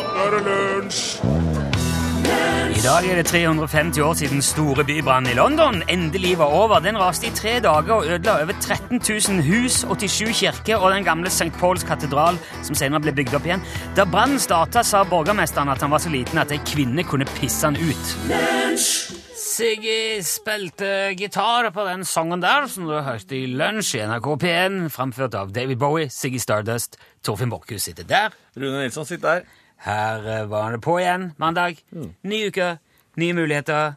nå er det lunsj! I dag er det 350 år siden store bybrannen i London endelig var over. Den raste i tre dager og ødela over 13 000 hus, 87 kirker og den gamle St. Pauls katedral, som senere ble bygd opp igjen. Da brannen starta, sa borgermesteren at han var så liten at ei kvinne kunne pisse han ut. Siggy spilte gitar på den sangen der, som du hørte i Lunsj i NRK P1, framført av David Bowie, Siggy Stardust. Torfinn Borchhus sitter der. Rune Nilsson sitter der. Her eh, var det på igjen, mandag. Ny uke, nye muligheter.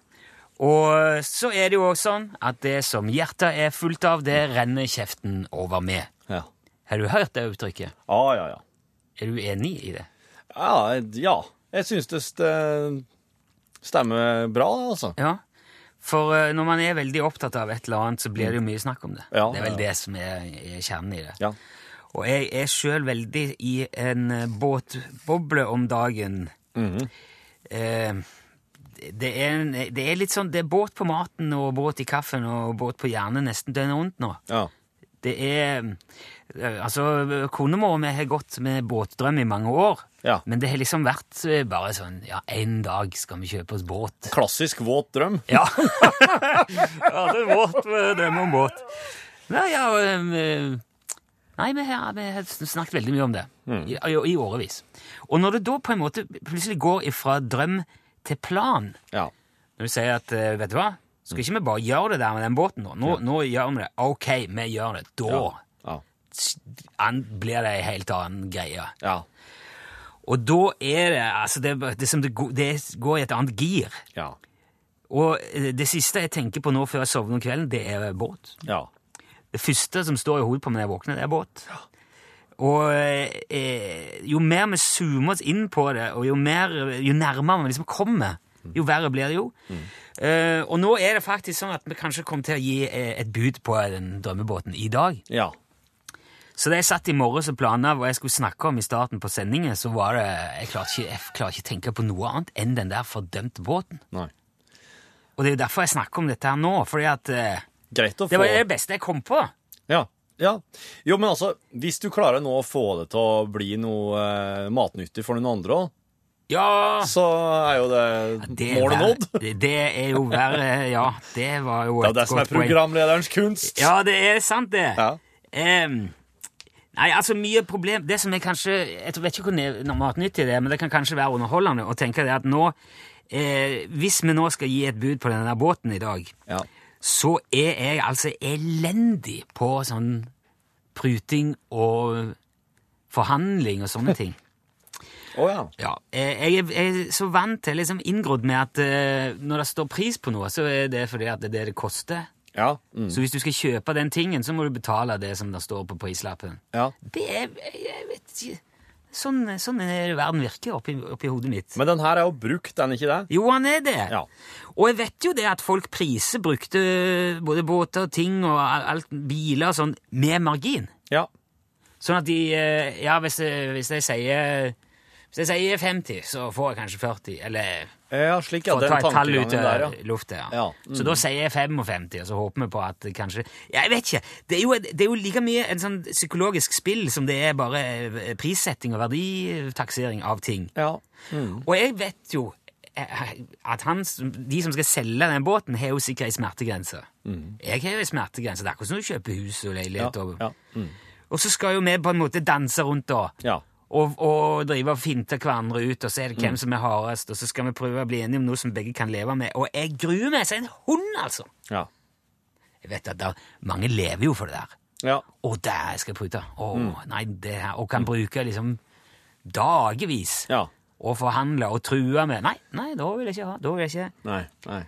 Og så er det jo også sånn at det som hjertet er fullt av, det renner kjeften over med. Ja. Har du hørt det uttrykket? Ja, ja, ja. Er du enig i det? Ja, ja. Jeg syns det stemmer bra, altså. Ja. For eh, når man er veldig opptatt av et eller annet, så blir det jo mye snakk om det. Ja, det er vel det som er, er kjernen i det. Ja. Og jeg er sjøl veldig i en eh, båtboble om dagen. Mhm. eh, det, er en, det er litt sånn Det er båt på maten og båt i kaffen og båt på hjernen nesten døgnet rundt nå. Ja. Det er eh, Altså, konemor og vi har gått med båtdrøm i mange år. Ja. Men det har liksom vært eh, bare sånn Ja, en dag skal vi kjøpe oss båt. Klassisk våt drøm. Ja. ja, det er våt Drøm om båt. Nei, ja, nei vi, har, vi har snakket veldig mye om det i, i, i årevis. Og når det da på en måte plutselig går fra drøm til plan Ja. Når du sier at eh, vet du hva, skal ikke vi bare gjøre det der med den båten nå? Nå, nå gjør vi det. Ok, vi gjør det. Da Ja. blir det en helt annen greie. Ja. Og da er det altså det, det, som det, går, det går i et annet gir. Ja. Og eh, det siste jeg tenker på nå før jeg sovner om kvelden, det er båt. Ja. Det første som står i hodet på meg når jeg våkner, det er båt. Og eh, jo mer vi zoomer oss inn på det, og jo, mer, jo nærmere vi liksom kommer, jo verre blir det jo. Eh, og nå er det faktisk sånn at vi kanskje kommer til å gi eh, et bud på den drømmebåten i dag. Ja. Så da jeg satt i morges og planla hva jeg skulle snakke om i starten på sendingen, så var det Jeg klarer ikke, jeg klarer ikke tenke på noe annet enn den der fordømte båten. Nei. Og det er jo derfor jeg snakker om dette her nå, fordi at eh, Greit å få det var det beste jeg kom på. Ja. ja. Jo, men altså, hvis du klarer nå å få det til å bli noe eh, matnyttig for noen andre òg, Ja! så er jo det, Det målet nådd. Det, det er jo verre Ja, det var jo Det er det som er godt poeng. programlederens kunst. Ja, det er sant, det. Ja. Em, nei, altså, mye problem Det som er kanskje Jeg vet ikke hvor ne- matnyttig det er, men det kan kanskje være underholdende å tenke det at nå eh, Hvis vi nå skal gi et bud på denne båten i dag, Ja. Så er jeg altså elendig på sånn pruting og forhandling og sånne ting. Å ja. Ja, jeg er, jeg er så vant til, liksom inngrodd med at eh, når det står pris på noe, så er det fordi at det er det det koster. Ja. Mm. Så hvis du skal kjøpe den tingen, så må du betale det som det står på prislappen. ja. Det er Jeg vet ikke Sånn, sånn er verden virker oppi, oppi hodet mitt. Men den her er jo brukt, den ikke det? Jo, han er det. Ja. Og jeg vet jo det at folk priser brukte både båter, ting og alt, biler og sånn, med margin. Ja. Sånn at de eh, Ja, hvis jeg, hvis jeg sier Hvis jeg sier 50, så får jeg kanskje 40. Eller Ja, slik, ja. for å ta et tall ut der, av ja. lufta. Ja. Ja, mm. Så da sier jeg 55, og så håper vi på at kanskje Jeg vet ikke. Det er, jo, det er jo like mye en sånn psykologisk spill som det er bare eh, prissetting og verditaksering av ting. Ja. Og jeg vet jo eh, at han, de som skal selge den båten, har jo sikkert ei smertegrense. Jeg har jo ei smertegrense. Det er akkurat som du kjøper hus og leilighet. Ja. Og. Mm. og så skal jo vi på en måte danse rundt da. ja. Og, og drive og finte hverandre ut, og så er det Mm. hvem som er hardest, og så skal vi prøve å bli enige om noe som begge kan leve med. Og jeg gruer meg som en hund, altså! Ja. Jeg vet at der, mange lever jo for det der. Ja. Å, der jeg skal prute! Å, Mm. nei, det her Og kan bruke liksom dagevis Ja. og forhandle og true med Nei, nei, da vil jeg ikke ha. Da vil jeg ikke Nei. Nei.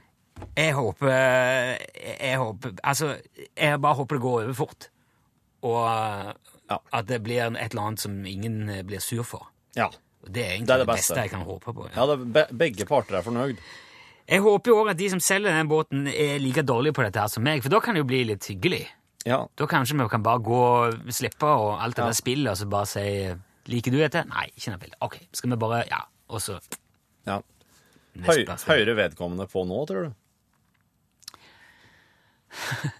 Jeg håper Jeg, jeg håper Altså, jeg bare håper det går over fort. Og Ja. at det blir et eller annet som ingen eh, blir sur for. Ja. Det er egentlig Det er det, beste. jeg kan håpe på. Ja. Ja, det, be begge parter er fornøyd. Jeg håper jo òg at de som selger den båten, er like dårlige på dette her som meg, for da kan det jo bli litt hyggelig. Ja. Da kanskje vi kan bare gå og slippe og alt det Ja. der spillet, og så bare si 'Liker du dette?' Nei, ikke noe bilde. Ok, skal vi bare Ja. Og så ja. Høy, høyere vedkommende på nå, tror du?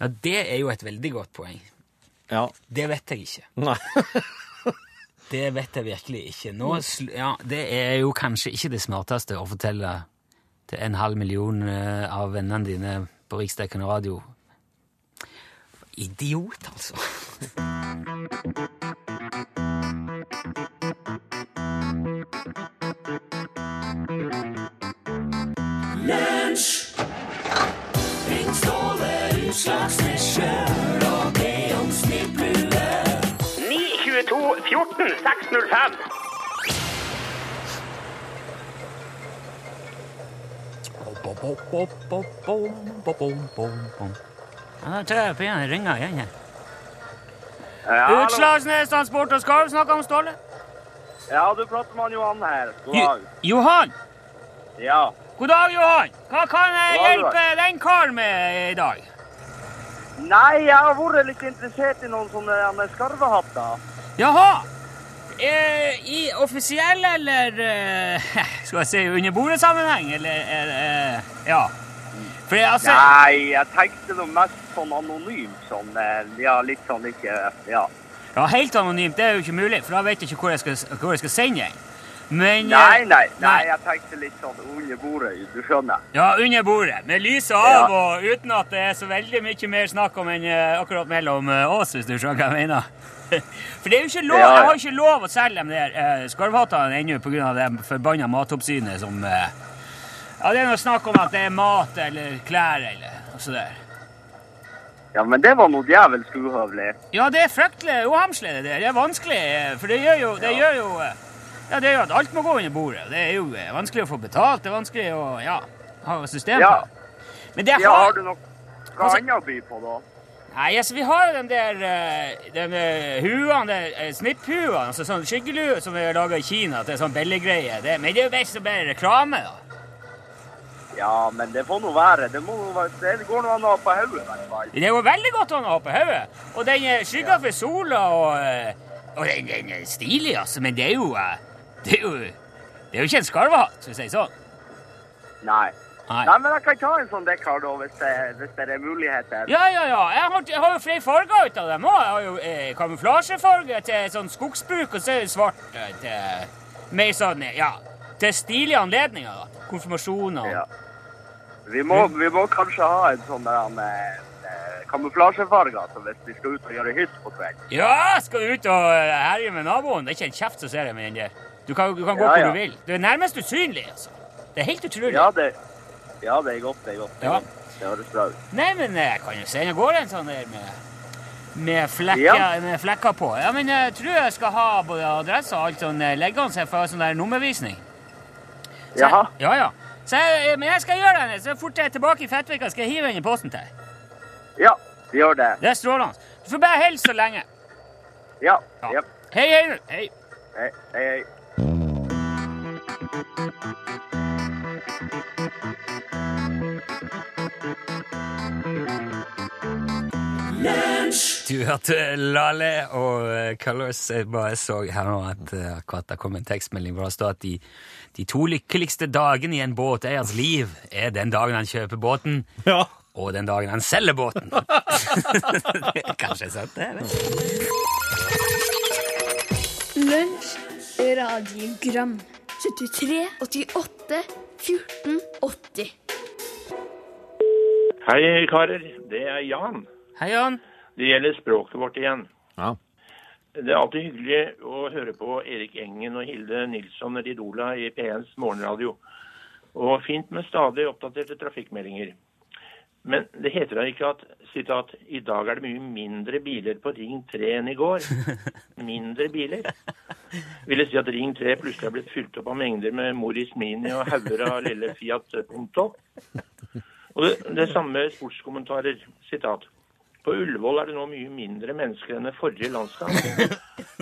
Ja, det er jo et veldig godt poeng. Ja. Det vet jeg ikke. Nei. Det vet jeg virkelig ikke. Nå, ja, det er jo kanskje ikke det smarteste å fortelle til en halv million eh, av vennene dine på riksdekkende radio. Idiot, altså. Ja, da jeg pinnen ringer igjen her. Ja. Utslagsnes Transport og Skarv snakker om Ståle. ja, du prater med han Johan her. God Jo- dag. Johan! Ja. God dag, Johan! Hva kan jeg hjelpe den karen med i dag? Nei, jeg har vært litt interessert i noen sånne skarvehatter. Jaha! Eh, I offisiell eller eh, Skal jeg si under bordet-sammenheng, eller eh, Ja. For altså Nei, jeg tenkte noe mest sånn anonymt, sånn, eh, ja, litt sånn ikke, ja. Ja, Helt anonymt det er jo ikke mulig, for da vet jeg ikke hvor jeg skal, hvor jeg skal sende den. Men Nei, nei, nei, jeg tenkte litt sånn under bordet, du skjønner. Ja, under bordet, med lyset av og uten at det er så veldig mye mer snakk om enn akkurat mellom oss, hvis du skjønner hva jeg mener. For det er jo ikke lov, Ja, ja. jeg har ikke lov å selge de der eh, skarvhattene ennå pga. det forbanna matoppsynet som eh, Ja, det er noe snakk om at det er mat eller klær eller noe sånt der. Ja, men det var noe djevelsk uhøvelig. Ja, det er fryktelig uhamslig, det der. Det er vanskelig, eh, for det gjør jo, det gjør jo eh, Ja, det gjør at alt må gå under bordet. Det er jo eh, vanskelig å få betalt, det er vanskelig å ja, ha system Ja. på. Men det Ja, har har du noe Altså- annet å by på da? Nei, altså, vi har jo den der de den uh, huene, uh, snipphuene, altså sånn skyggelue som vi har laga i Kina til sånn billiggreie. Det, men det er jo best å bare reklame, da. Ja, men det får nå være. Det, må det går nå an å ha på hodet, i hvert fall. Det går veldig godt an å ha på hodet. Og den skygga ja. for sola, og, og den, den er stilig, altså. Men det er jo Det er jo, det er jo ikke en skarvehatt, for vi si sånn. Nei. Nei. Nei, men jeg kan ta en sånn dekkar da, hvis det, hvis det er muligheter. Ja, ja, ja. Jeg har, jeg har jo flere farger ut av dem òg. Jeg har jo eh, kamuflasjefarge til sånn skogsbruk, og så er det svart eh, til mer sånn, eh, ja Til stilige anledninger. da. Konfirmasjoner. Ja. Vi må, vi må kanskje ha en sånn der med eh, kamuflasjefarger, altså hvis vi skal ut og gjøre hytt på kveld. Ja, skal du ut og eh, herje med naboen? Det er ikke en kjeft som ser deg med den der. Du kan, du kan gå Ja, hvor ja. du vil. Du er nærmest usynlig, altså. Det er helt utrolig. Ja, det, ja, det er godt, det er godt. Ja. det høres bra ut. Nei, men eh, jeg kan jo sende av gårde en sånn der med, med, flekker, Ja. med flekker på. Ja, men jeg tror jeg skal ha både adresse og alt sånn eh, liggende her for sånn der nummervisning. Så Jaha. Ja, ja. Så jeg, men jeg skal gjøre det. Så fort jeg er tilbake i Fettvika, skal jeg hive den i posten til deg. Ja, vi gjør det. Det er strålende. Du får bare holde så lenge. Ja. Ja. hei. hei. Hei. Hei, hei, Du hørte Lale og eh, Colors. Jeg bare så her nå at eh, akkurat det kom en tekstmelding hvor det står at de, de to lykkeligste dagene i en båteiers liv er den dagen han kjøper båten, Ja. og den dagen han selger båten. det er kanskje sant, det? Lunsj, radiogram 73, 88, 14, 80 Hei, karer. Det er Jan. Hei, Jan. Det gjelder språket vårt igjen. Ja. Det er alltid hyggelig å høre på Erik Engen og Hilde Nilsson Ridola i P1s morgenradio. Og fint med stadig oppdaterte trafikkmeldinger. Men det heter da ikke at citat, i dag er det mye mindre biler på Ring 3 enn i går. Mindre biler. Vil det si at Ring 3 plutselig er blitt fylt opp av mengder med Morris Mini og hauger av lille Fiat Punto? Og det, det samme sportskommentarer. Sitat. På Ullevål er det nå mye mindre mennesker enn det forrige landskamp.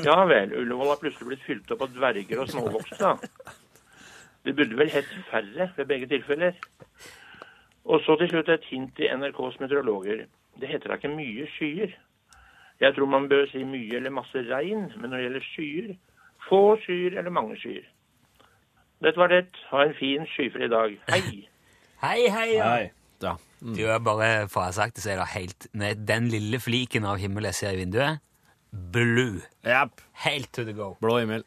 Ja vel, Ullevål har plutselig blitt fylt opp av dverger og småvokste, da. Det burde vel hett færre ved begge tilfeller. Og så til slutt et hint til NRKs meteorologer. Det heter da ikke mye skyer. Jeg tror man bør si mye eller masse regn, men når det gjelder skyer, få skyer eller mange skyer. Dette var det. Ha en fin skyfri dag. Hei! Hei, hei. Hei. Mm. Du er bare, for å ha sagt det, så er det helt Med den lille fliken av himmel jeg ser i vinduet, blue. Yep. Helt to the go. Blå himmel.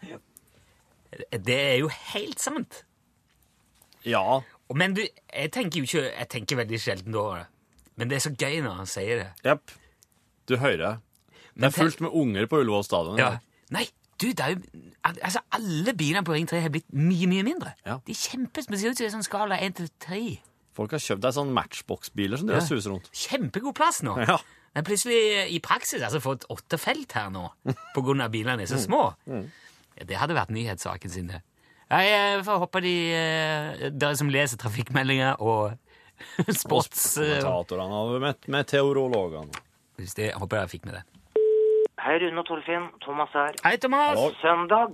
Det er jo helt sant. Ja. Men du, jeg tenker jo ikke Jeg tenker veldig sjelden over det. Men det er så gøy når han sier det. Jepp. Du hører det. Er fullt med unger på Ullevål stadion. Ja. Nei, du, det er jo Altså, alle bilene på Ring 3 har blitt mye, mye mindre. Ja. De er kjempespesielle. Det ser ut som en sånn skala 1 til 3. Folk har kjøpt deg sånn matchbox-biler som de Ja. suser rundt. Kjempegod plass nå. Ja. Men plutselig i praksis altså fått åtte felt her nå, av bilene er så små. Ja, det hadde vært nyhetssaken sin, det. Jeg får håpe de eh, dere som leser trafikkmeldinger og sports... Og Kommentatorene og met meteorologene. Hvis det, jeg håper dere fikk med det. Hei, Rune og Torfinn. Thomas her. Hei, Thomas! Hallo. Søndag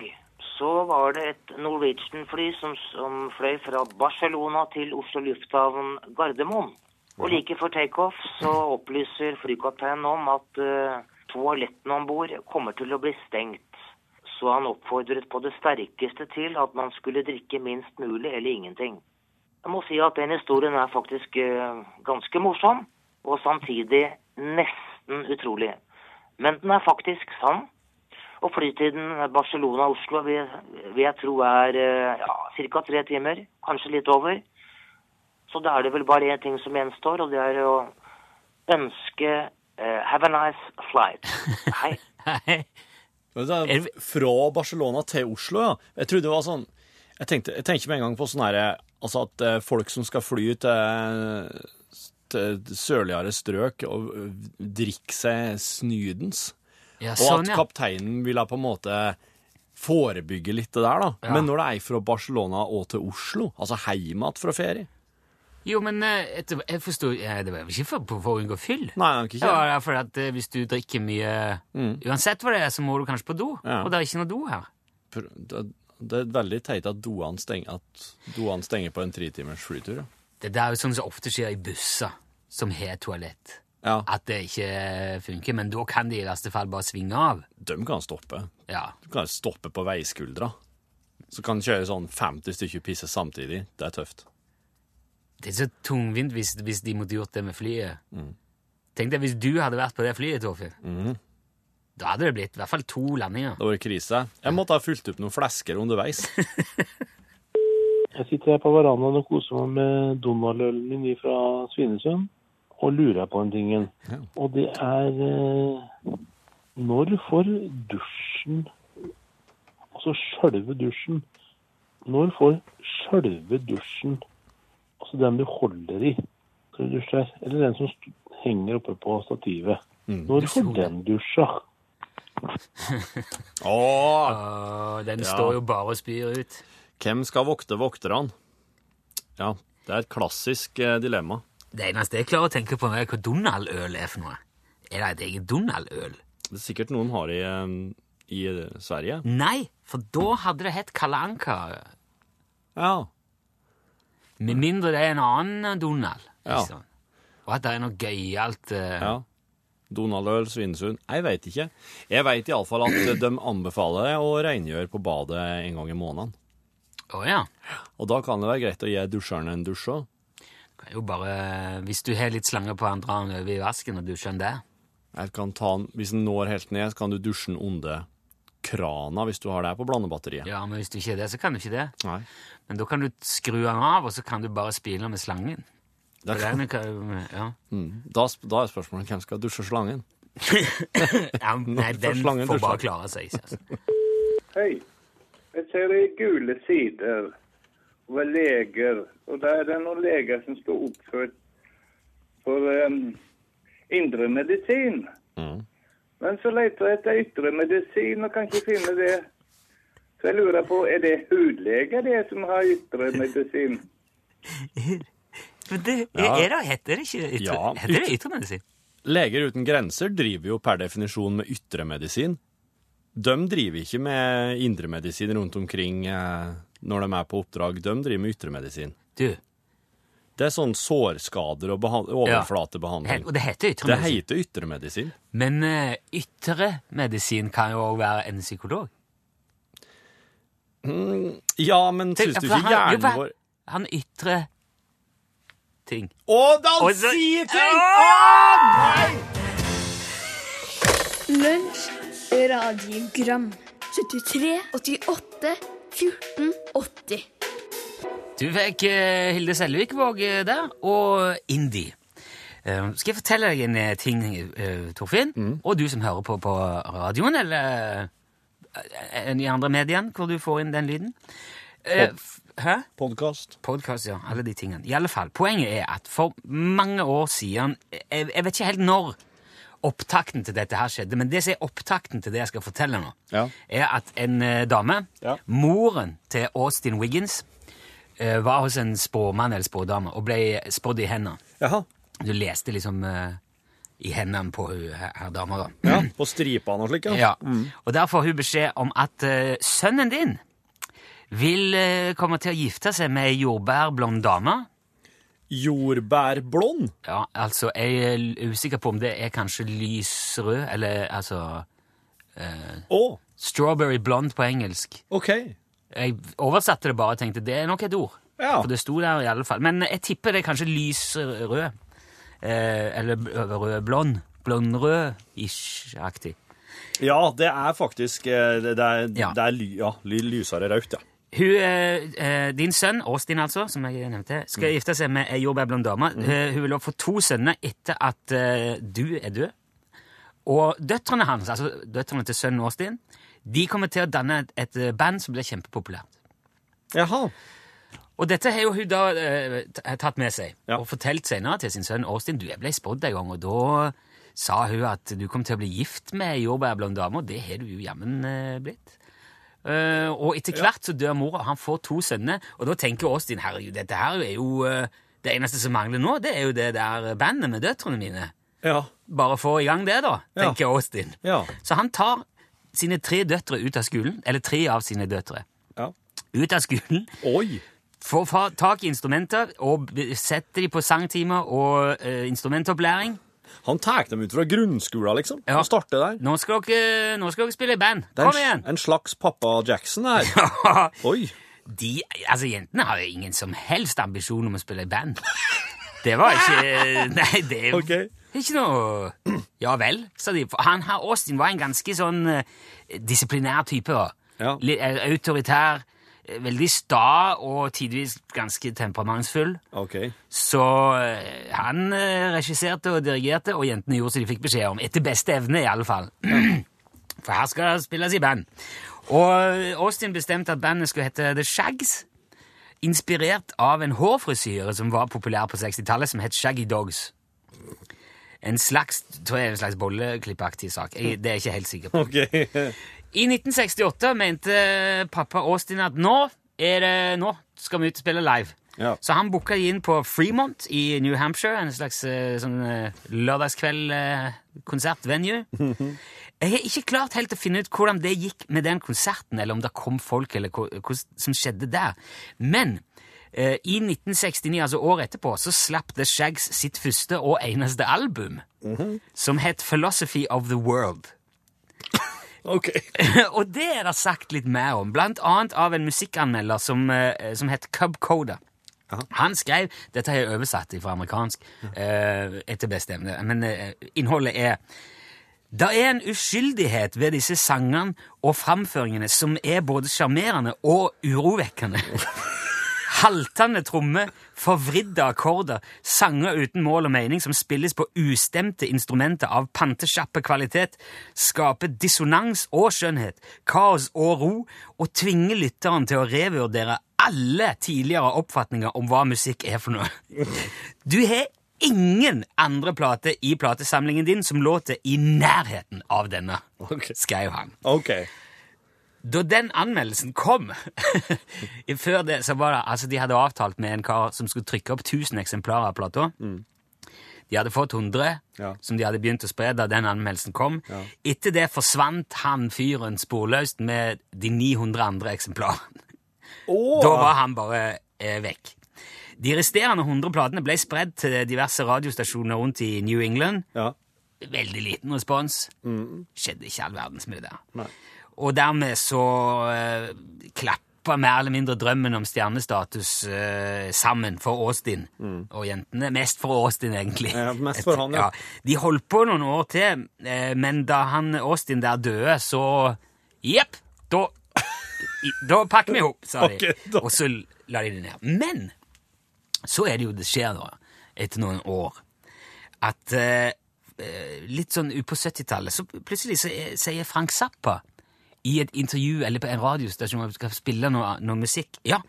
så var det et Norwegian-fly som, som fløy fra Barcelona til Oslo lufthavn Gardermoen. Og like før takeoff så opplyser flykapteinen om at uh, toalettene om bord kommer til å bli stengt. Så han oppfordret på det sterkeste til at man skulle drikke minst mulig eller ingenting. Jeg må si at den historien er faktisk uh, ganske morsom, og samtidig nesten utrolig. Men den er faktisk sann. Og flytiden Barcelona-Oslo vil, vil jeg tro er eh, ja, ca. tre timer, kanskje litt over. Så da er det vel bare én ting som gjenstår, og det er å ønske uh, have a nice flight. Hei. Hei. Det Fra Barcelona til Oslo, ja. Jeg trodde det var sånn Jeg, tenkte, jeg med en gang på sånn herre Altså at eh, folk som skal fly til sørligere strøk og drikke seg snydens. Ja, Og sånn, at ja. kapteinen ville på en måte forebygge litt det der, da. Ja. Men når det er fra Barcelona og til Oslo, altså hjem igjen fra ferie Jo, men eh, etter, jeg forstår ja, Det var ikke for, for å unngå fyll. Nei, ikke Det var derfor at eh, hvis du drikker mye Uansett hva det er, så må du kanskje på do. Ja. Og det er ikke noe do her. Det, er veldig teit at doene stenger, at doene stenger på en tretimers flytur. Ja. Det der er jo sånn som ofte skjer i busser som har toalett. ja. At det ikke funker. Men da kan de i verste fall bare svinge av. De kan stoppe. Ja. Du kan stoppe på veiskuldra. Så kan du kjøre sånn 50 stykker pisse samtidig. Det er tøft. Det er så tungvint hvis, hvis de måtte gjort det med flyet. Tenk deg hvis du hadde vært på det flyet, Torfinn. Da hadde det blitt i hvert fall to landinger. Det var krise. Jeg måtte ha fylt opp noen flesker underveis. Jeg sitter her på verandaen og koser meg med Donald-ølen min fra Svinesund, og lurer på en ting. Ja. Og det er eh, Når får dusjen, altså sjølve dusjen Når får sjølve dusjen, altså den du holder i når du dusjer, eller den som henger oppe på stativet, når får den dusja? Åh, Og den Ja. står jo bare og spyr ut. hvem skal vokte vokterne? Ja, det er et klassisk eh, dilemma. Det eneste jeg klarer å tenke på, er hva Donald-øl er for noe. Er det et eget Donald-øl? Det er sikkert noen har i, eh, i eh, Sverige. Nei, for da hadde det hett Kalanka. Ja. Med mindre det er en annen Donald. Ja. Liksom. Og at det er noe gøyalt uh... ja. Donald-øl, Svinesund. Jeg veit ikke. Jeg veit iallfall at de anbefaler å rengjøre på badet en gang i måneden. Å ja. Og da kan det være greit å gi dusjeren en dusj òg. Kan jo bare, Hvis du har litt slanger på, dra den over i vasken og dusje den der. Jeg kan ta den, Hvis den når helt ned, så kan du dusje den under krana hvis du har det på blandebatteriet. Ja, Men hvis du ikke har det, så kan du ikke det. Nei. Men da kan du skru den av, og så kan du bare spyle med slangen. For kan, den kan, ja. mm, da, da er spørsmålet hvem skal dusje slangen. ja, nei, den får dusje. bare klare seg. Altså. Hei. Jeg ser i gule sider over leger, og da er det noen leger som står oppført for um, indremedisin. Mm. Men så leter jeg etter ytremedisin og kan ikke finne det. Så jeg lurer på, er det hudleger det som har ytremedisin? Men det, Ja. er det, heter det ikke ytre, Ja, heter det ytremedisin? Leger uten grenser driver jo per definisjon med ytremedisin. De driver ikke med indremedisin rundt omkring eh, når de er på oppdrag. De driver med ytremedisin. Du, Det er sånn sårskader og overflatebehandling. Ja. og det heter ytremedisin. Det heter ytremedisin. Men uh, ytremedisin kan jo òg være en psykolog. Ja, men Tenk, syns du ikke han- jo, hjernen vår Han ytre ting. Å, så- sier ting! Ah! Lunsj, Radiogram 73 88 14 80 Du fikk eh, Hilde Selvik-Våg eh, der, og Indie. Eh, skal jeg fortelle deg en ting, Torfinn, Torfinn? Og du som hører på på radioen, eller i andre medier hvor du får inn den lyden. Pod Hæ? Podkast. Podcast, ja. Alle de tingene. I alle fall, Poenget er at for mange år siden Jeg, jeg vet ikke helt når opptakten til dette her skjedde, men det som er opptakten til det jeg skal fortelle nå, Ja. er at en eh, dame, Ja. moren til Austin Wiggins, eh, var hos en spåmann eller spådame og ble spådd i hendene. Jaha. Du leste liksom eh, i hendene på hun her, her dama, da. Ja, på stripene og slik, Ja. Og der får hun beskjed om at sønnen din vil komme til å gifte seg med ei jordbærblond dame. Jordbærblond? Ja, altså, jeg er usikker på om det er kanskje lysrød, eller altså Å, Strawberry blond på engelsk. ok. Jeg oversatte det bare og tenkte det er nok et ord. Ja. For det sto der i alle fall. Men jeg tipper det er kanskje lysrød. Eh, eller rød-blond. Blondrød-ish-aktig. Ja, det er faktisk eh, Det, er, Ja. det er ly, ja, ly, lysere rødt, ja. Hun, eh, eh, din sønn, Austin altså, som jeg nevnte, skal gifte seg med ei jordbærblond dame. Eh, hun vil også få to sønner etter at du er død. Og døtrene hans, altså døtrene til sønnen Austin, de kommer til å danne et, et band som blir kjempepopulært. Jaha. Og dette har jo hun da eh, tatt med seg, Ja. og fortalt senere til sin sønn Austin. Du, jeg ble spådd en gang, og da sa hun at du kom til å bli gift med ei jordbærblond dame, og det har du jo jammen eh, blitt. Eh, og etter hvert så dør mora, han får to sønner, og da tenker Austin herregud, dette her er jo uh, det eneste som mangler nå, det er jo det der bandet med døtrene mine. Ja. Bare få i gang det, da, Ja. tenker Austin. Ja. Så han tar sine tre døtre ut av skolen, eller tre av sine døtre, ja. ut av skolen, Oi. får tak i instrumenter og setter de på sangtimer og uh, instrumentopplæring. Han tar dem ut fra grunnskolen, liksom, Ja. og starter der. Nå skal dere, nå skal dere spille i band. Kom en, igjen! en slags pappa Jackson her. Oi. De, altså, jentene har jo ingen som helst ambisjon om å spille i band. Det var ikke Nei, det er okay. ikke noe Ja vel, sa de. Han her Austin var en ganske sånn eh, disiplinær type. da. Ja. Litt, eh, autoritær, veldig sta og tidvis ganske temperamentsfull. Ok. Så eh, han eh, regisserte og dirigerte, og jentene gjorde som de fikk beskjed om. Etter beste evne, i alle fall. For her skal det spilles i band. Og eh, Austin bestemte at bandet skulle hete The Shags. Inspirert av en hårfrisyre som var populær på 60-tallet, som het Shaggy Dogs. En slags tror jeg, en slags bolleklippaktig sak. Jeg, det er jeg ikke helt sikker på. Ok. I 1968 mente pappa Austin at nå, er det, nå skal vi ut og spille live. Ja. Så han booka inn på Fremont i New Hampshire, en slags eh, sånn uh, lørdagskveld-konsertvenue. Jeg har ikke klart helt å finne ut hvordan det gikk med den konserten, eller om det kom folk, eller hva, som skjedde der. Men eh, i 1969, altså året etterpå, så slapp The Shags sitt første og eneste album, som het Philosophy of the World. Ok. og det er det sagt litt mer om, blant annet av en musikkanmelder som, eh, som het Cub Coda. Han skrev Dette har jeg oversatt fra amerikansk eh, etter beste evne, men eh, innholdet er Det er en uskyldighet ved disse sangene og framføringene som er både sjarmerende og urovekkende. Haltende trommer, forvridde akkorder, sanger uten mål og mening som spilles på ustemte instrumenter av pantesjappe kvalitet, skaper dissonans og skjønnhet, kaos og ro, og tvinger lytteren til å revurdere alle tidligere oppfatninger om hva musikk er for noe. Du har ingen andre plate i platesamlingen din som låter i nærheten av denne, okay. skrev han. Ok. Da den anmeldelsen kom Før det så var det, altså De hadde avtalt med en kar som skulle trykke opp 1000 eksemplarer av plata. De hadde fått 100, Ja. som de hadde begynt å spre da den anmeldelsen kom. Etter det forsvant han fyren sporløst med de 900 andre eksemplarene. Oh. Da var han bare eh, vekk. De resterende 100 platene ble spredd til diverse radiostasjoner rundt i New England. Ja. Veldig liten respons. Skjedde ikke all verdens med det der. Og dermed så uh, klappa mer eller mindre drømmen om stjernestatus eh, sammen for Austin og jentene. Mest for Austin, egentlig. Ja, mest for han, ja. De holdt på noen år til, eh, men da han Austin der døde, så Jepp, da Da pakker vi opp, sa de. Okay, Og så la de det ned. Men så er det jo det skjer, da, etter noen år, at eh, eh, litt sånn ut på 70-tallet, så plutselig så er- sier Frank Zappa i et intervju eller på en radiostasjon skal spille noe, noe musikk Ja,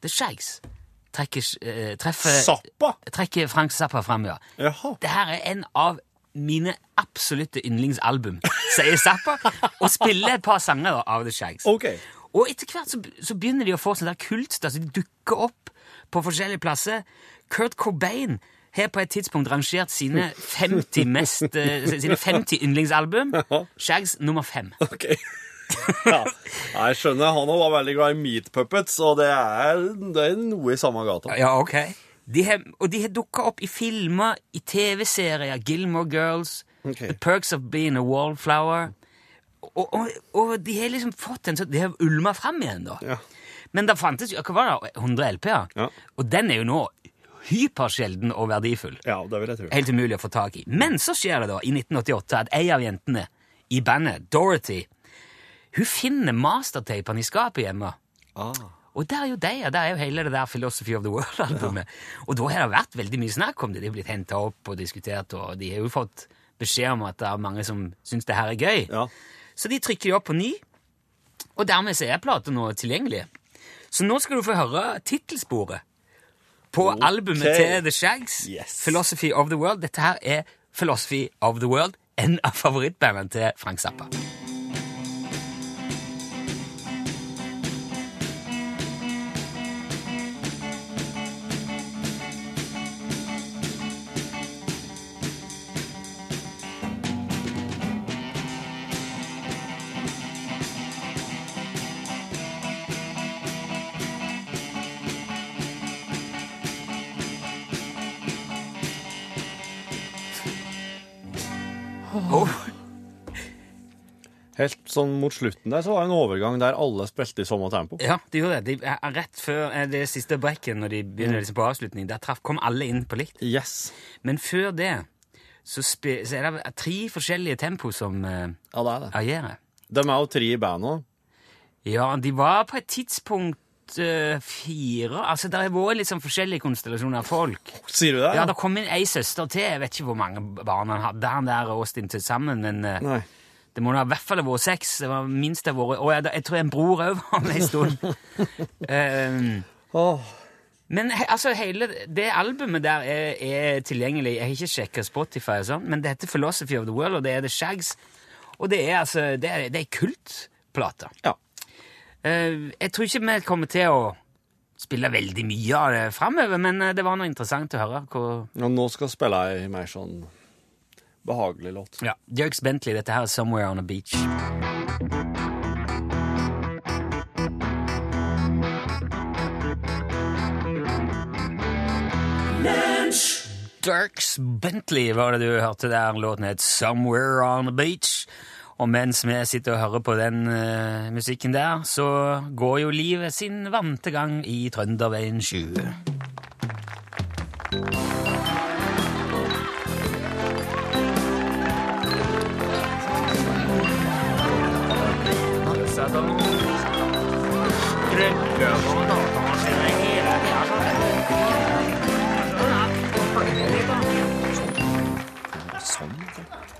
The Shags trekker, eh, treffer, Zappa? trekker Frank Zappa fram, ja. Jaha. Det her er en av mine absolutte yndlingsalbum, sier Zappa, og spiller et par sanger av The Shags. Ok. Og etter hvert så, så begynner de å få sånn der kult, altså de dukker opp på forskjellige plasser. Kurt Cobain har på et tidspunkt rangert sine 50, mest, eh, sine 50 yndlingsalbum. Shags nummer fem. Ok. Ja. Jeg skjønner. Han var veldig glad i Meat Puppets, og det er, det er noe i samme gata. Ja, ok. De har, og de har dukka opp i filmer, i TV-serier, Gilmore Girls, okay. The Perks of Being a Wallflower. Og, og, og de har liksom fått en sånn De har ulma fram igjen, da. Ja. Men det fantes jo hva var det, 100 LP-er, Ja. og den er jo nå hypersjelden og verdifull. Ja, det vil jeg tro. Helt umulig å få tak i. Men så skjer det da, i 1988, at ei av jentene i bandet, Dorothy, hun finner mastertapene i skapet hjemme. Ah. Og der er jo de, og der er jo hele det der Philosophy of the World-albumet. Og da har det vært veldig mye snakk om det. De har blitt henta opp og diskutert, og de har jo fått beskjed om at det er mange som syns det her er gøy. Ja. Så de trykker de opp på ny, og dermed så er plata nå tilgjengelig. Så nå skal du få høre tittelsporet på albumet til The Shags, Yes. Philosophy of the World. Dette her er Philosophy of the World, en av favorittbandene til Frank Zappa. Sånn mot slutten der så var det en overgang der alle spilte i samme tempo. Ja, de gjorde det. De, er rett før eh, det siste breaket, når de begynner liksom på avslutning, der traff, kom alle inn på likt. Yes. Men før det så, spe, så er det tre forskjellige tempo som uh, Ja, det er det. agerer. De er jo tre i bandet. Ja, de var på et tidspunkt eh, fire Altså, det har vært litt sånn forskjellige konstellasjoner av folk. Sier du det? Ja, det kom inn ei søster til. Jeg vet ikke hvor mange barn han hadde, han der og Austin til sammen, men eh, Nei. Det må da i hvert fall ha vært seks. Det var minst det vært Og jeg, jeg tror en bror òg var med en stund. um, oh. Men he, altså, hele det albumet der er, er tilgjengelig. Jeg har ikke sjekka Spotify, og sånn, men det heter Philosophy of the World, og det er The Shags. Og det er altså Det er, det er kultplate. Ja. Uh, jeg tror ikke vi kommer til å spille veldig mye av det framover, men eh, det var noe interessant å høre. Hvor, Ja, nå skal spille jeg mer sånn behagelig låt. ja, Dirks Bentley, dette her er 'Somewhere on a Beach'. Dirks Bentley var det du hørte der. Låten het 'Somewhere on a Beach'. Og mens vi sitter og hører på den uh, musikken der, så går jo livet sin vante gang i Trønderveien 20.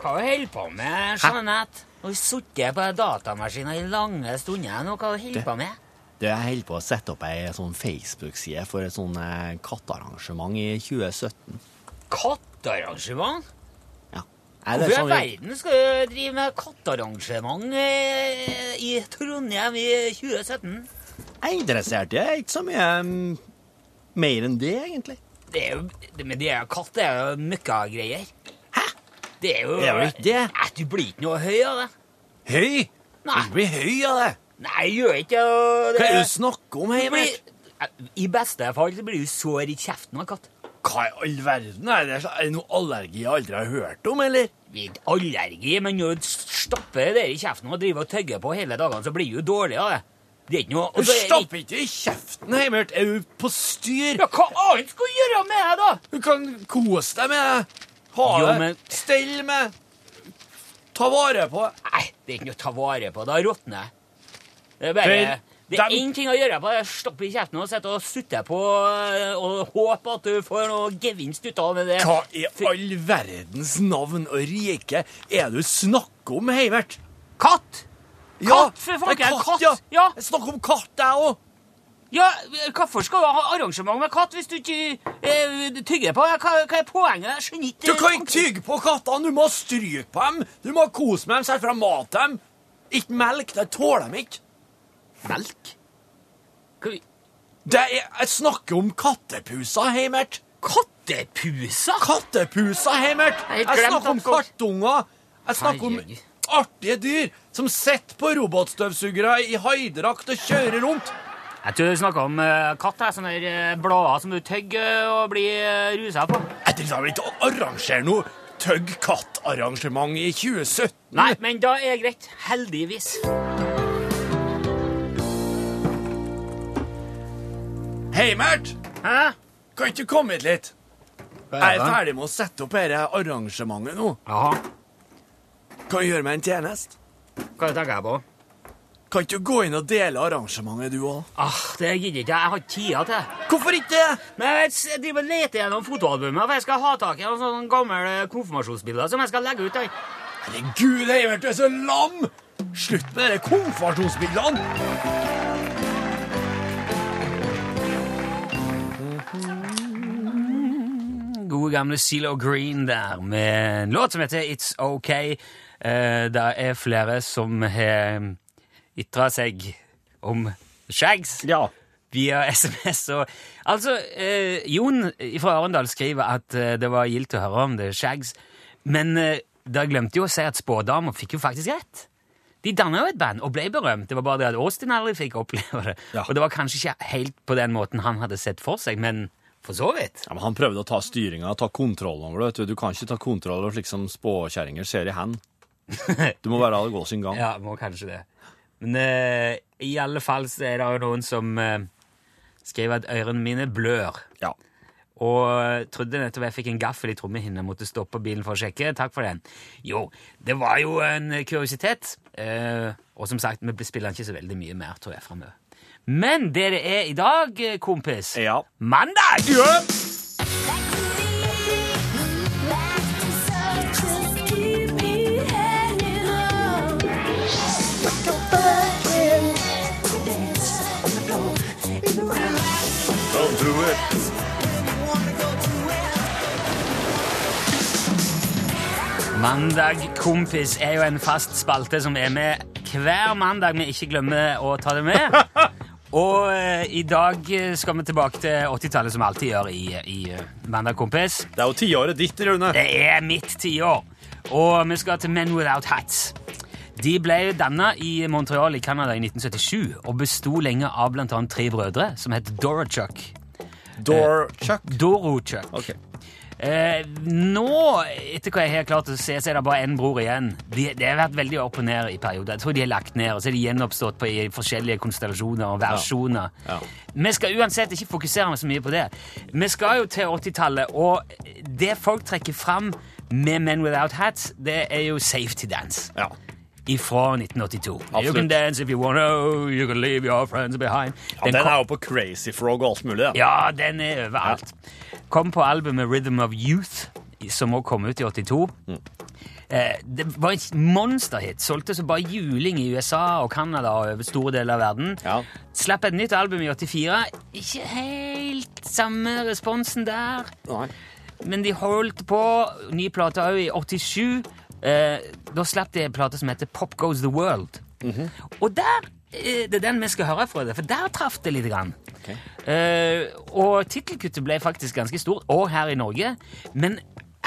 Hva holder du på med, Jeanette? Nå har sittet på datamaskinen i lange stunder nå. Hva holder du på med? Du, jeg holder på å sette opp ei sånn Facebook-side for et sånn eh, kattearrangement i 2017. Kattearrangement? Ja. Det Hvorfor i sånn, verden skal du drive med kattearrangement eh, i Trondheim i 2017? jeg er interessert i det. Ikke så mye mm, mer enn det, egentlig. Det er jo, det, men de er katter er jo møkkagreier. Det er jo Er det ikke det? Nei, Du blir ikke noe høy av det. Høy! Nei. Du blir høy av det. Nei, gjør ikke det. Hva er det du snakker om, Heimert? I beste fall så blir du sår i kjeften av katt. Hva i all verden er det? Er det noe allergi jeg aldri har hørt om, eller? Ikke allergi, men når du stopper det i kjeften og driver og tygger på hele dagene, så blir du dårlig av det. Det er ikke noe Du er stapper ikke i kjeften, Heimert. Er du på styr? Ja, hva annet skal du gjøre med det, da? Du kan kose deg med det. Ha Jo, det. men- Stell med. Ta vare på. Nei, det er ikke noe å ta vare på. Da råtner jeg. Det er bare Vel, Det er dem- ting å gjøre på det. Stoppe i kjeften og sitte og sutte på øh, og håpe at du får noe gevinst ut av det. Hva i all verdens navn og rike er det du snakker om, Heivert? Katt! Ja, Katt, for faen, det katt, katt, ja. ja. Jeg snakker om katt, jeg òg. Ja, Hvorfor skal du ha arrangement med katt hvis du ikke eh, tygger på? Hva, hva er poenget? Jeg skjønner ikke Du kan ikke tygge på kattene. Du må stryke på dem. Du må kose med dem, sette fra mat dem. Ikke melk. Det tåler de ikke. Melk? Hva, Det er, jeg snakker om kattepuser, Heimert. kattepuser? Kattepuser, Heimert. Jeg Jeg snakker om at folk- kattunger. Jeg snakker om Herregud. artige dyr som sitter på robotstøvsugere i haidrakt og kjører rundt. Jeg tror du snakker om uh, katt. jeg, Sånne eh, blader som du tygger og blir rusa på. Jeg driver vel ikke og arrangerer noe Tøgg katt-arrangement i 2017. Nei, men da er det greit. Heldigvis. Heimert, Hæ? kan ikke du komme hit litt? Jeg er ferdig med å sette opp dette arrangementet nå. Jaha. Kan du gjøre meg en tjeneste? Hva tenker jeg på? Kan ikke du gå inn og dele arrangementet, du òg? Ah, Det gidder ikke jeg. Jeg har ikke tida til. Hvorfor ikke det? Men jeg jeg driver og leter gjennom fotoalbumet, for jeg skal ha tak i noen sånne gamle konfirmasjonsbilder som jeg skal legge ut. der. Herregud, Eivert, du er så lam! Slutt med de konfirmasjonsbildene! Gode gamle Zelo Green der, med en låt som heter It's OK. Eh, det er flere som har ytra seg om Shags Ja. via SMS. Og, altså, eh, Jon fra Arendal skriver at eh, det var gildt å høre om det Shags, men eh, da glemte jo å si at spådama fikk jo faktisk rett. De danna jo et band og ble berømt. Det var bare det at Austin aldri fikk oppleve det. Ja. Og det var kanskje ikke helt på den måten han hadde sett for seg, men for så vidt. Ja, men Han prøvde å ta styringa, ta kontrollen over det. vet Du Du kan ikke ta kontroll over slik som spåkjerringer ser i hand. Du må bare la det gå sin gang. Ja, må kanskje det. Men eh, i alle fall så er det jo noen som uh, skriver at ørene mine blør. Ja. Og eh, trodde nettopp jeg fikk en gaffel i trommehinnet, måtte stoppe bilen for å sjekke. Takk for den. Jo, det var jo en kuriositet. eh, og som sagt, vi spiller ikke så veldig mye mer, tror jeg, framover. Men det det er i dag, eh, kompis Ja. Mandag! Don't Mandag kompis er jo en fast spalte som er med hver mandag vi ikke glemmer å ta det med. Og eh, i dag eh, skal vi tilbake til 80-tallet, som vi alltid gjør i, i eh, Mandag kompis. Det er jo tiåret ditt, Rune. Det er mitt tiår. Og vi skal til Men Without Hats. De ble danna i Montreal i Canada i 1977 og besto lenge av annet tre brødre som het Dorochuk. Door Chuck. Dorochuk. Ok. Eh, nå, etter hva jeg har klart å se, så er det bare én bror igjen. De, det har vært veldig opp og ned i perioder. Jeg tror de er lagt ned, og så er de gjenoppstått på i forskjellige konstellasjoner og versjoner. Ja. Vi skal uansett ikke fokusere så mye på det. Vi skal jo til 80-tallet, og det folk trekker fram med Men Without Hats, det er jo Safety Dance. Ja. Ifra 1982. You can dance if you wanna, you can leave your friends behind. ja den er jo på Crazy Frog og alt mulig. Da. ja, den er overalt. Kom på albumet Rhythm of Youth, som også kom ut i 82. Eh, det var en monsterhit. Solgte så bare juling i USA og Canada og over store deler av verden. Ja. Slapp et nytt album i 84. Ikke helt samme responsen der, Nei. men de holdt på. Ny plate òg i 87. Eh, da slapp de en plate som heter Pop Goes The World. Og der eh, det er den vi skal høre fra det, for der traff det litt. Grann. Eh, og tittelkuttet ble faktisk ganske stort, og her i Norge. Men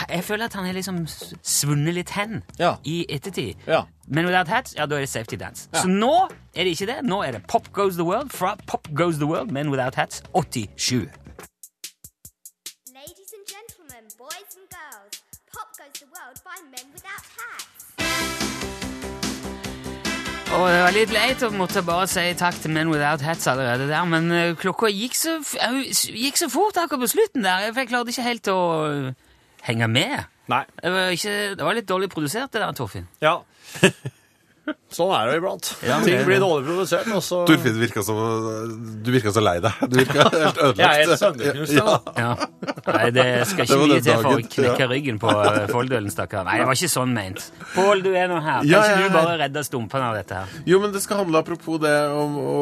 jeg føler at han har liksom svunnet litt hen Ja. i ettertid. Ja. Men Without Hats, ja, da er det Safety Dance. Så nå er det ikke det. Nå er det Pop Goes The World fra Pop Goes The World, men Without Hats 87. by Men Without Hats. Og det var litt leit å måtte bare si takk til Men Without Hats allerede der, men eh, klokka gikk så, gikk så fort akkurat på slutten der, for jeg klarte ikke helt å eh, henge med. Nei. Det var, ikke, det var litt dårlig produsert, det der, Torfinn. Ja. Sånn er det iblant. Ja, Ting blir dårlig produsert, og så Torfinn virka Du virka så lei deg. Du virka helt ødelagt. Jeg er helt sønderknust, Ja. Ja. Nei, det skal ikke mye til for å knekke ja. ryggen på eh, Folldølen, stakkar. Nei, det var ikke sånn ment. Pål, du er nå her. Kan Ja, ikke du bare redde stumpene av dette her? Jo, men det skal handle apropos det om å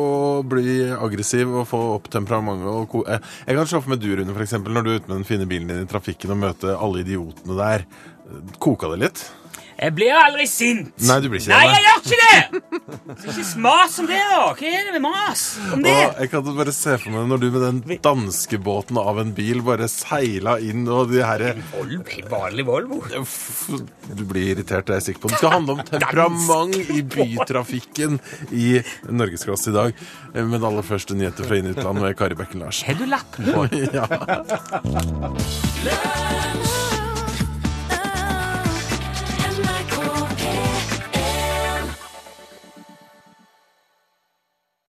bli aggressiv og få opp temperamentet. Og ko eh, jeg kan slå for med du, Rune, for eksempel, når du er ute med den fine bilen din i trafikken og møter alle idiotene der. Koka det litt? Jeg blir aldri sint! Nei, du blir ikke Nei, det. jeg gjør ikke det! Så ikke mas om det, da! Hva er det med mas om det? Og jeg kan bare se for meg når du med den danskebåten av en bil bare seila inn, og de herre vanlig Volvo. Du blir irritert, det er jeg sikker på. Det skal handle om temperament i bytrafikken i Norgesklasse i dag. Men aller første nyheter fra inn i utlandet med Kari Bekken Larsen. Har du lappen på? Ja.